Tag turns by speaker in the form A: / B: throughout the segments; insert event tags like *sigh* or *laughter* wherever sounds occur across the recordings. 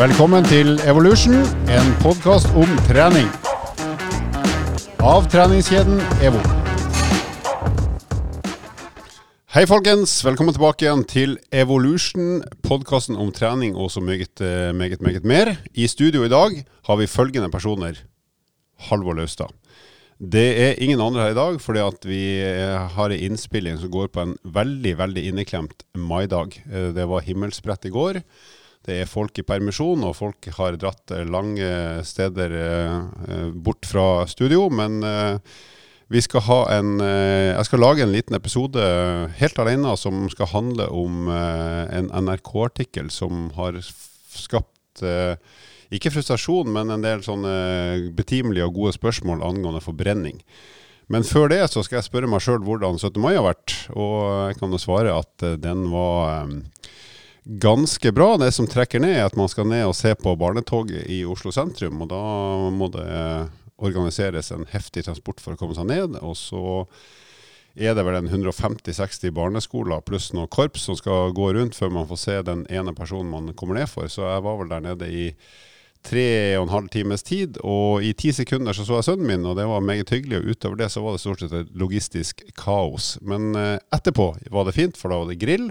A: Velkommen til Evolution, en podkast om trening. Av treningskjeden EVO. Hei, folkens. Velkommen tilbake igjen til Evolution, podkasten om trening og så meget, eh, meget, meget mer. I studio i dag har vi følgende personer. Halvor Laustad. Det er ingen andre her i dag, fordi at vi eh, har en innspilling som går på en veldig veldig inneklemt maidag. Eh, Det var himmelsbrett i går. Det er folk i permisjon, og folk har dratt eh, lange steder eh, eh, bort fra studio. Men vi skal ha en Jeg skal lage en liten episode helt alene som skal handle om en NRK-artikkel som har skapt ikke frustrasjon, men en del sånne betimelige og gode spørsmål angående forbrenning. Men før det så skal jeg spørre meg sjøl hvordan 17. mai har vært. Og jeg kan jo svare at den var ganske bra. Det som trekker ned, er at man skal ned og se på barnetoget i Oslo sentrum. Og da må det organiseres en heftig transport for å komme seg ned. Og så er det vel en 150-60 barneskoler pluss noen korps som skal gå rundt før man får se den ene personen man kommer ned for. Så jeg var vel der nede i tre og en halv times tid, og i ti sekunder så så jeg sønnen min, og det var meget hyggelig. Og utover det så var det stort sett et logistisk kaos. Men eh, etterpå var det fint, for da var det grill.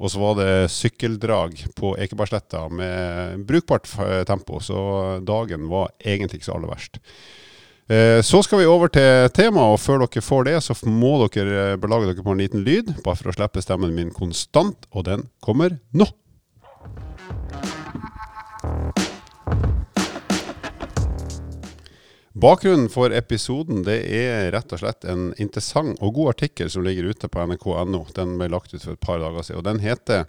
A: Og så var det sykkeldrag på Ekebergsletta med brukbart tempo, så dagen var egentlig ikke så aller verst. Eh, Så skal vi over til temaet, og før dere får det, så må dere eh, belage dere på en liten lyd, bare for å slippe stemmen min konstant, og den kommer nå. Bakgrunnen for episoden det er rett og slett en interessant og god artikkel som ligger ute på nrk.no. Den ble lagt ut for et par dager siden, og den heter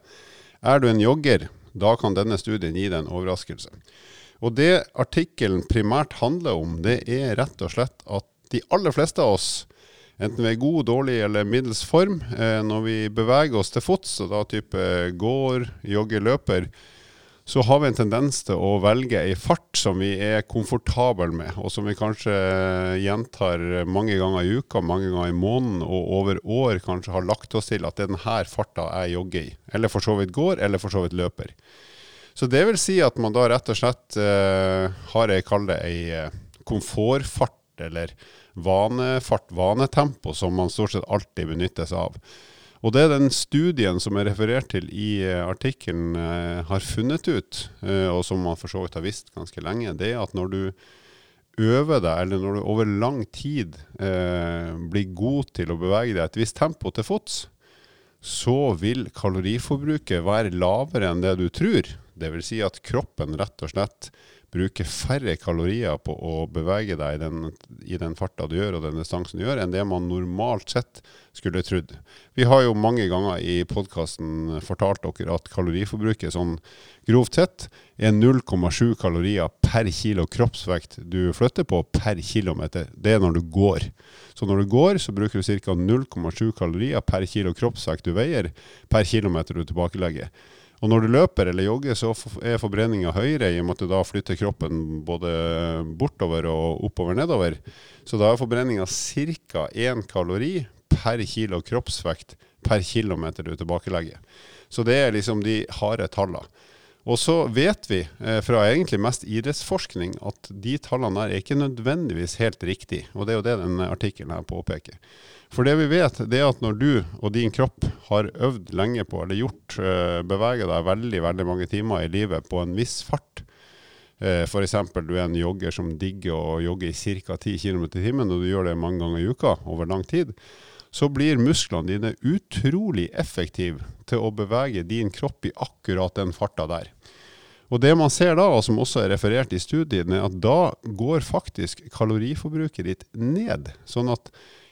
A: 'Er du en jogger? Da kan denne studien gi deg en overraskelse'. Og det artikkelen primært handler om, det er rett og slett at de aller fleste av oss, enten vi er god, dårlig eller middels form, eh, når vi beveger oss til fots, og da type går, jogger, løper, så har vi en tendens til å velge ei fart som vi er komfortable med, og som vi kanskje gjentar mange ganger i uka, mange ganger i måneden, og over år kanskje har lagt oss til at det er denne farta jeg jogger i. Eller for så vidt går, eller for så vidt løper. Så det vil si at man da rett og slett eh, har ei, kall det ei eh, komfortfart, eller vanefart, vanetempo, som man stort sett alltid benytter seg av. Og det den studien som er referert til i eh, artikkelen eh, har funnet ut, eh, og som man for så vidt har visst ganske lenge, det er at når du øver deg, eller når du over lang tid eh, blir god til å bevege deg et visst tempo til fots, så vil kaloriforbruket være lavere enn det du tror. Vil si at kroppen rett og slett bruker færre kalorier på å bevege deg i den, i den farta du gjør og den distansen du gjør, enn det man normalt sett skulle trodd. Vi har jo mange ganger i podkasten fortalt dere at kaloriforbruket sånn grovt sett er 0,7 kalorier per kilo kroppsvekt du flytter på per kilometer. Det er når du går. Så når du går, så bruker du ca. 0,7 kalorier per kilo kroppsvekt du veier, per kilometer du tilbakelegger. Og når du løper eller jogger, så er forbrenninga høyere i og med at du da flytter kroppen både bortover og oppover nedover. Så da er forbrenninga ca. én kalori per kilo kroppsvekt per kilometer du tilbakelegger. Så det er liksom de harde tallene. Og så vet vi eh, fra egentlig mest idrettsforskning at de tallene der er ikke nødvendigvis helt riktig. Og det er jo det denne artikkelen her påpeker. For det vi vet, det er at når du og din kropp har øvd lenge på, eller gjort, beveger beveget deg veldig, veldig mange timer i livet på en viss fart, eh, F.eks. du er en jogger som digger å jogge i ca. 10 km i timen, og du gjør det mange ganger i uka over lang tid, så blir musklene dine utrolig effektive til å bevege din kropp i akkurat den farta der. Og det man ser da, og som også er referert i studien, er at da går faktisk kaloriforbruket ditt ned. Sånn at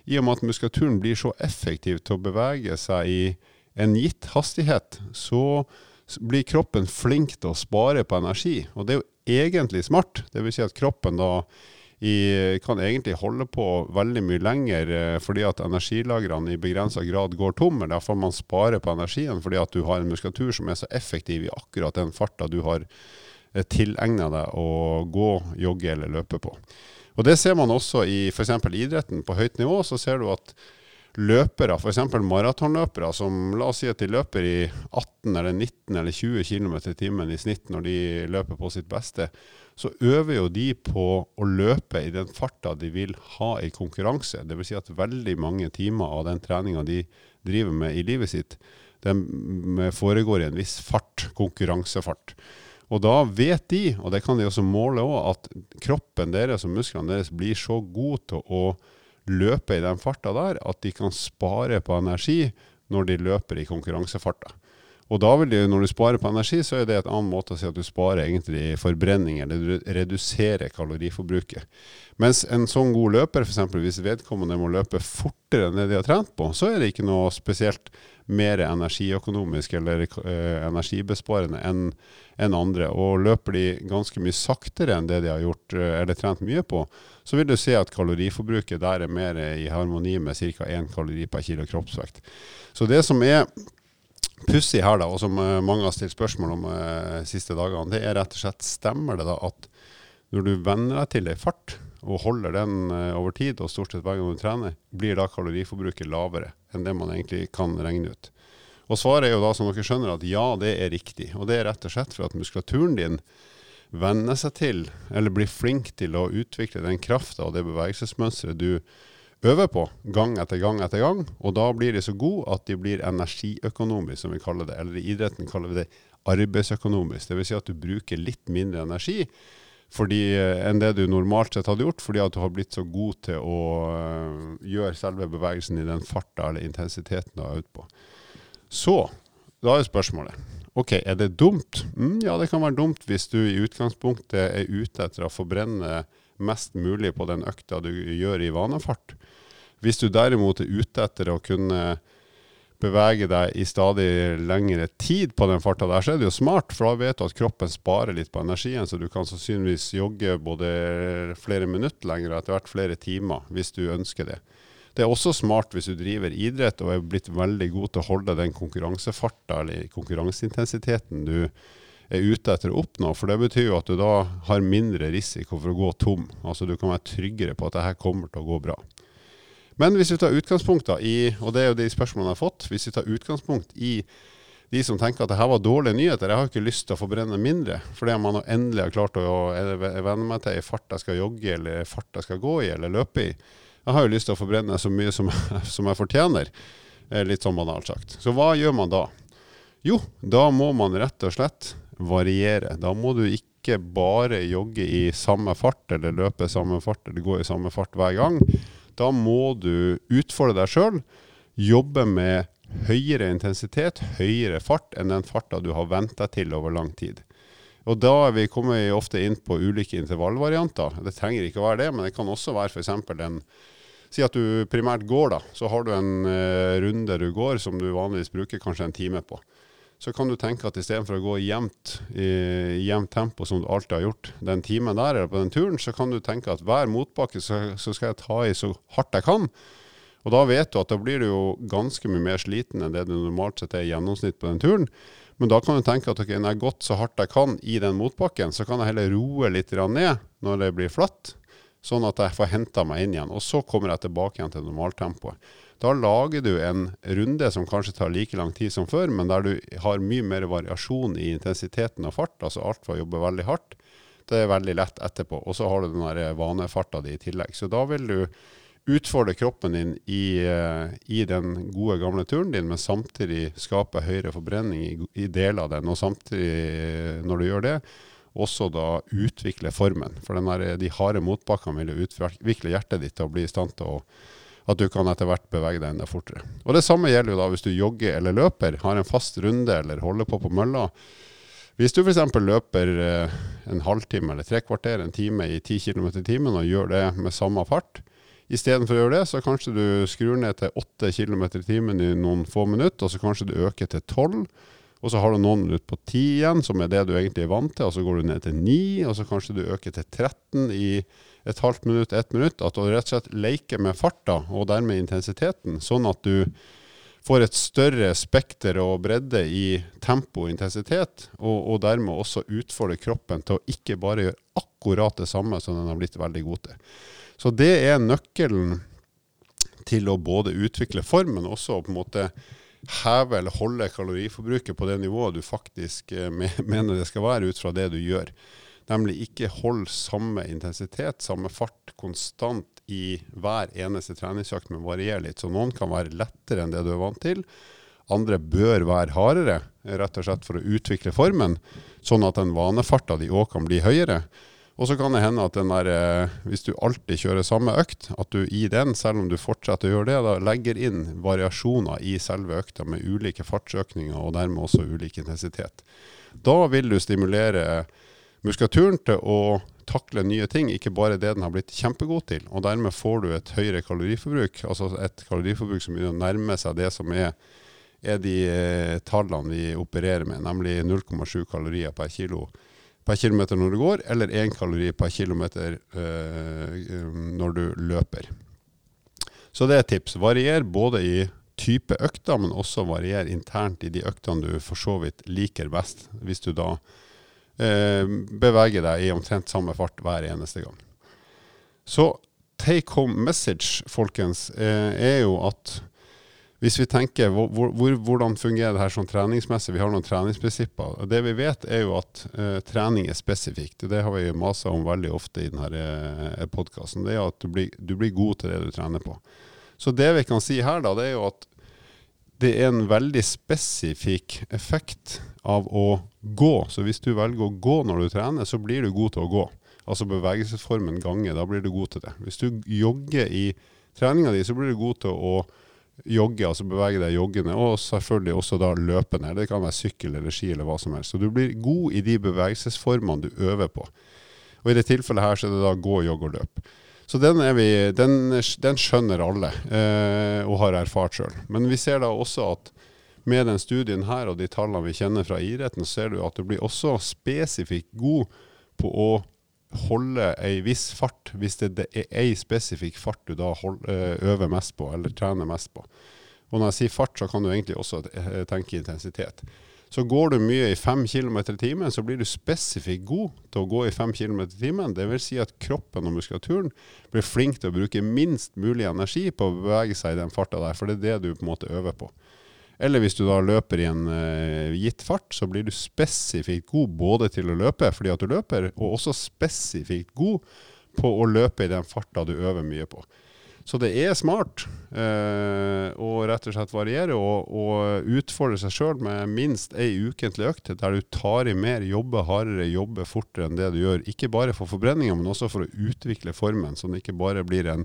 A: i og med at muskulaturen blir så effektiv til å bevege seg i en gitt hastighet, så blir kroppen flink til å spare på energi. Og det er jo egentlig smart. Det vil si at kroppen da i, kan egentlig holde på veldig mye lenger eh, fordi at energilagrene i begrensa grad går tom. Derfor man sparer på energien fordi at du har en muskulatur som er så effektiv i akkurat den farta du har eh, tilegna deg å gå, jogge eller løpe på. Og Det ser man også i f.eks. idretten. På høyt nivå så ser du at løpere, f.eks. maratonløpere, som la oss si at de løper i 18 eller 19 eller 20 km i timen i snitt når de løper på sitt beste, så øver jo de på å løpe i den farta de vil ha i konkurranse. Dvs. Si at veldig mange timer av den treninga de driver med i livet sitt, den foregår i en viss fart, konkurransefart. Og da vet de, og det kan de også måle òg, at kroppen deres og musklene deres blir så gode til å løpe i den farta der at de kan spare på energi når de løper i konkurransefarta. Og da vil du, når du sparer på energi, så er det et annen måte å si at du sparer egentlig forbrenning, eller du reduserer kaloriforbruket. Mens en sånn god løper, f.eks. hvis vedkommende må løpe fortere enn det de har trent på, så er det ikke noe spesielt mer energiøkonomisk eller eh, energibesparende enn en andre. Og løper de ganske mye saktere enn det de har gjort eh, eller trent mye på, så vil du se at kaloriforbruket der er mer i harmoni med ca. 1 kalori per kilo kroppsvekt. Så det som er pussig her, da, og som eh, mange har stilt spørsmål om eh, siste dagene, det er rett og slett stemmer det da at når du venner deg til ei fart, og holder den eh, over tid, og stort sett hver gang du trener, blir da kaloriforbruket lavere enn det man egentlig kan regne ut. Og svaret er jo da, som dere skjønner, at ja, det er riktig. Og det er rett og slett for at muskulaturen din venner seg til, eller blir flink til å utvikle den krafta og det bevegelsesmønsteret du øver på gang etter gang etter gang. Og da blir de så gode at de blir energiøkonomisk, som vi kaller det. Eller i idretten kaller vi det arbeidsøkonomisk. Dvs. Si at du bruker litt mindre energi fordi, eh, enn det du normalt sett hadde gjort, fordi at du har blitt så god til å uh, gjøre selve bevegelsen i den farta eller intensiteten du har øvd på. Så da er spørsmålet ok, er det dumt? Mm, ja, det kan være dumt hvis du i utgangspunktet er ute etter å forbrenne mest mulig på den økta du gjør i vanefart. Hvis du derimot er ute etter å kunne bevege deg i stadig lengre tid på den farta der, så er det jo smart, for da vet du at kroppen sparer litt på energien, så du kan sannsynligvis jogge både flere minutter lenger og etter hvert flere timer, hvis du ønsker det. Det er også smart hvis du driver idrett og er blitt veldig god til å holde den konkurransefarta eller konkurranseintensiteten du er ute etter å oppnå. For det betyr jo at du da har mindre risiko for å gå tom. Altså du kan være tryggere på at det her kommer til å gå bra. Men hvis vi tar utgangspunkt da i, og det er jo de spørsmålene jeg har fått, hvis vi tar utgangspunkt i de som tenker at det her var dårlige nyheter, jeg har ikke lyst til å forbrenne mindre, fordi man endelig har klart å venne meg til ei fart jeg skal jogge, eller fart jeg skal gå i, eller løpe i. Jeg har jo lyst til å forbrenne så mye som, *laughs* som jeg fortjener, litt sånn banalt sagt. Så hva gjør man da? Jo, da må man rett og slett variere. Da må du ikke bare jogge i samme fart, eller løpe i samme fart, eller gå i samme fart hver gang. Da må du utfordre deg sjøl. Jobbe med høyere intensitet, høyere fart enn den farta du har vent til over lang tid. Og da kommer vi ofte inn på ulike intervallvarianter. Det trenger ikke å være det, men det kan også være f.eks. en Si at du primært går, da. Så har du en uh, runde du går som du vanligvis bruker kanskje en time på så kan du tenke at istedenfor å gå jevnt i jevnt tempo som du alltid har gjort den timen der eller på den turen, så kan du tenke at hver motbakke så, så, skal jeg ta i så hardt jeg kan. Og da vet du at da blir du jo ganske mye mer sliten enn det du normalt sett er i gjennomsnitt på den turen. Men da kan du tenke at okay, når jeg har gått så hardt jeg kan i den motbakken, så kan jeg heller roe litt ned når det blir flatt, sånn at jeg får henta meg inn igjen. Og så kommer jeg tilbake igjen til normaltempoet. Da lager du en runde som kanskje tar like lang tid som før, men der du har mye mer variasjon i intensiteten og fart. Altså alt fra å jobbe veldig hardt, det er veldig lett etterpå. Og så har du den der vanefarta di i tillegg. Så da vil du utfordre kroppen din i, eh, i, den gode, gamle turen din, men samtidig skape høyere forbrenning i, i deler av den. Og samtidig, eh, når du gjør det, også da utvikle formen. For der, de harde motbakkene vil jo utvikle hjertet ditt å bli i stand til å at du kan etter hvert bevege deg enda fortere. Og Det samme gjelder jo da hvis du jogger eller løper, har en fast runde eller holder på på mølla. Hvis du f.eks. løper eh, en halvtime eller tre kvarter, en time i 10 km i timen og gjør det med samme fart, istedenfor å gjøre det, så kanskje du skrur ned til 8 km i timen i noen få minutter, og så kanskje du øker til 12. Og så har du noen minutter på 10 igjen, som er det du egentlig er vant til, og så går du ned til 9, og så kanskje du øker til 13 i et halvt minutt, ett minutt, at du rett og slett leker med farta og dermed intensiteten, sånn at du får et større spekter og bredde i tempo og intensitet, og, og, dermed også utfordre kroppen til å ikke bare gjøre akkurat det samme som den har blitt veldig god til. Så det er nøkkelen til å både utvikle form, men også på en måte heve eller holde kaloriforbruket på det nivået du faktisk eh, *laughs* mener det skal være ut fra det du gjør. Nemlig ikke hold samme intensitet, samme fart, konstant i hver eneste treningsøkt, men varier litt. Så noen kan være lettere enn det du er vant til. Andre bør være hardere, rett og slett for å utvikle formen, sånn at den vanefarta di òg kan bli høyere. Og så kan det hende at der, eh, hvis du alltid kjører samme økt, at du i den, selv om du fortsetter å gjøre det, da legger inn variasjoner i selve økta med ulike fartsøkninger og dermed også ulik intensitet. Da vil du stimulere muskulaturen til å takle nye ting, ikke bare det den har blitt kjempegod til. Og dermed får du et høyere kaloriforbruk, altså et kaloriforbruk som begynner å nærme seg det som er, er de eh, tallene vi opererer med, nemlig 0,7 kalorier per kilo per kilometer når du går, eller én kalori per kilometer øh, når du løper. Så det er et tips. Varier både i type økter, men også varier internt i de øktene du for så vidt liker best, hvis du da eh, beveger deg i omtrent samme fart hver eneste gang. Så take home message, folkens, eh, er jo at hvis vi tenker hvor, hvor, hvordan fungerer det her sånn treningsmessig, vi har noen treningsprinsipper. Det vi vet er jo at uh, trening er spesifikt. Det har vi masa om veldig ofte i denne uh, podkasten. Det er at du blir, du blir, god til det du trener på. Så det vi kan si her, da, det er jo at det er en veldig spesifikk effekt av å gå. Så hvis du velger å gå når du trener, så blir du god til å gå. Altså bevegelsesformen gange, da blir du god til det. Hvis du jogger i treninga di, så blir du god til å jogge, altså bevege deg joggende, og selvfølgelig også da løpende. Det kan være sykkel eller ski eller hva som helst. Så du blir god i de bevegelsesformene du øver på. Og i det tilfellet her så er det da gå, jogge og løp. Så den, vi, den, den skjønner alle, eh, og har erfart sjøl. Men vi ser da også at med den studien her og de tallene vi kjenner fra idretten, så ser du at du blir også spesifikt god på å holde ei viss fart, hvis det er ei spesifikk fart du da eh, øver mest på, eller trener mest på. Og når jeg sier fart, så kan du egentlig også eh, tenke intensitet. Så går du mye i 5 km i timen, så blir du spesifikt god til å gå i 5 km i timen. Dvs. Si at kroppen og muskulaturen blir flink til å bruke minst mulig energi på å bevege seg i den farta der, for det er det du på en måte øver på. Eller hvis du da løper i en uh, gitt fart, så blir du spesifikt god både til å løpe fordi at du løper, og også spesifikt god på å løpe i den farta du øver mye på. Så det er smart uh, å rett og slett variere og, og utfordre seg sjøl med minst ei ukentlig økt der du tar i mer, jobber hardere, jobber fortere enn det du gjør. Ikke bare for forbrenninga, men også for å utvikle formen, så den ikke bare blir en,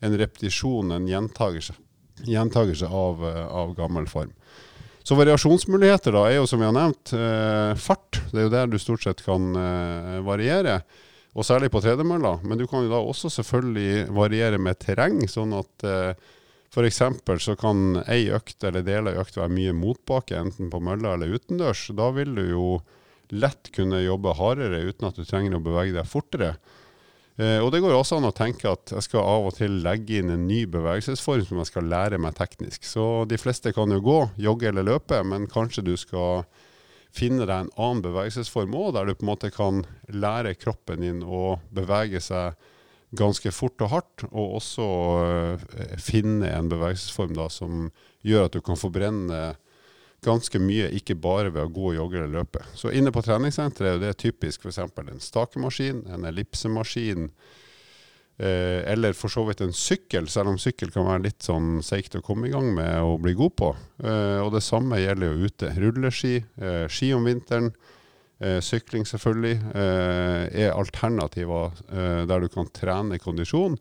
A: en repetisjon, en gjentagelse gjentagelse av, eh, av, gammel form. Så variasjonsmuligheter da er jo, som vi har nevnt, eh, fart. Det er jo der du stort sett kan eh, variere. Og særlig på tredemølla. Men du kan jo da også selvfølgelig variere med terreng. Sånn at f.eks. så kan ei økt eller deler av økt være mye motbakke, enten på mølla eller utendørs. Da vil du jo lett kunne jobbe hardere uten at du trenger å bevege deg fortere. Eh, og det går også an å tenke at jeg skal av og til legge inn en ny bevegelsesform som jeg skal lære meg teknisk. Så de fleste kan jo gå, jogge eller løpe, men kanskje du skal finne deg en annen bevegelsesform òg, der du på en måte kan lære kroppen din å bevege seg ganske fort og hardt, og også eh, finne en bevegelsesform da, som gjør at du kan forbrenne ganske mye, ikke bare ved å gå, jogge eller løpe. Så inne på treningssenteret er det typisk f.eks. en stakemaskin, en ellipsemaskin, eh, eller for så vidt en sykkel, selv om sykkel kan være litt sånn seigt å komme i gang med og bli god på. Eh, og det samme gjelder jo ute. Rulleski, eh, ski om vinteren, eh, sykling selvfølgelig, eh, er alternativer eh, der du kan trene kondisjon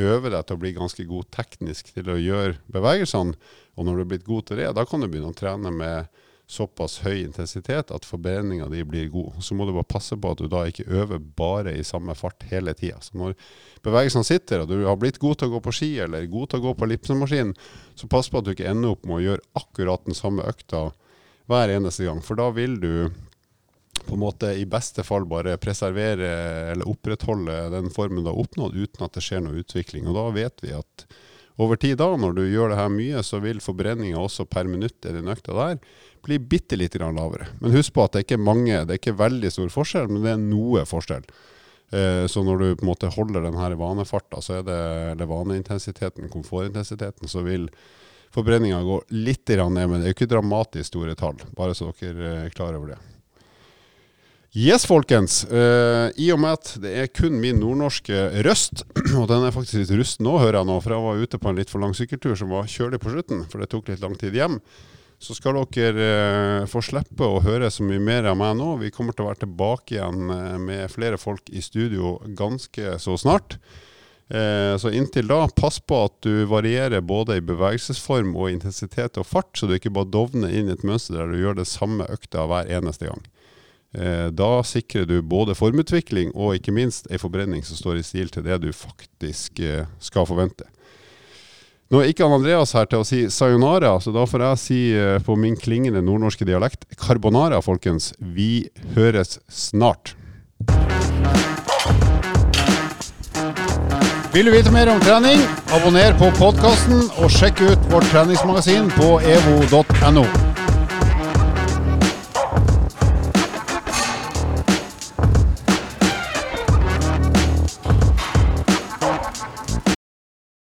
A: øve deg til å bli ganske god teknisk til å gjøre bevegelsene. Og når du er blitt god til det, da kan du begynne å trene med såpass høy intensitet at forbrenninga di blir god. Så må du bare passe på at du da ikke øver bare i samme fart hele tida. Så når bevegelsene sitter, og du har blitt god til å gå på ski eller god til å gå på lipsemaskin så pass på at du ikke ender opp med å gjøre akkurat den samme økta hver eneste gang. For da vil du på en måte i beste fall bare preservere eller opprettholde den formen du har oppnådd, uten at det skjer noe utvikling. Og da vet vi at over tid da, når du gjør det her mye, så vil forbrenninga også per minutt i den økta der bli bitte litt lavere. Men husk på at det er ikke mange, det er ikke veldig stor forskjell, men det er noe forskjell. Eh, så når du på en måte holder den her vanefarta, så er det eller vaneintensiteten, komfortintensiteten, så vil forbrenninga gå litt ned. Men det er jo ikke dramatisk store tall, bare så dere er klar over det. Yes, folkens. Uh, I og med at det er kun min nordnorske røst, *clears throat* og den er faktisk litt rusten nå, hører jeg nå, for jeg var ute på en litt for lang sykkeltur som var kjølig på slutten, for det tok litt lang tid hjem, så skal dere uh, få slippe å høre så mye mer av meg nå. Vi kommer til å være tilbake igjen uh, med flere folk i studio ganske så snart. Så inntil da, pass på at du varierer både i bevegelsesform og intensitet og fart, så du ikke bare dovner inn i et mønster der du gjør det samme økta hver eneste gang. Eh, da sikrer du både formutvikling og ikke minst ei forbrenning som står i stil til det du faktisk eh, skal forvente. Nå er ikke Andreas her til å si sayonara, så da får jeg si eh, på min klingende nordnorske dialekt carbonara, folkens. Vi høres snart. Vil du vite mer om trening, abonner på podkasten og sjekk ut vårt treningsmagasin på evo.no.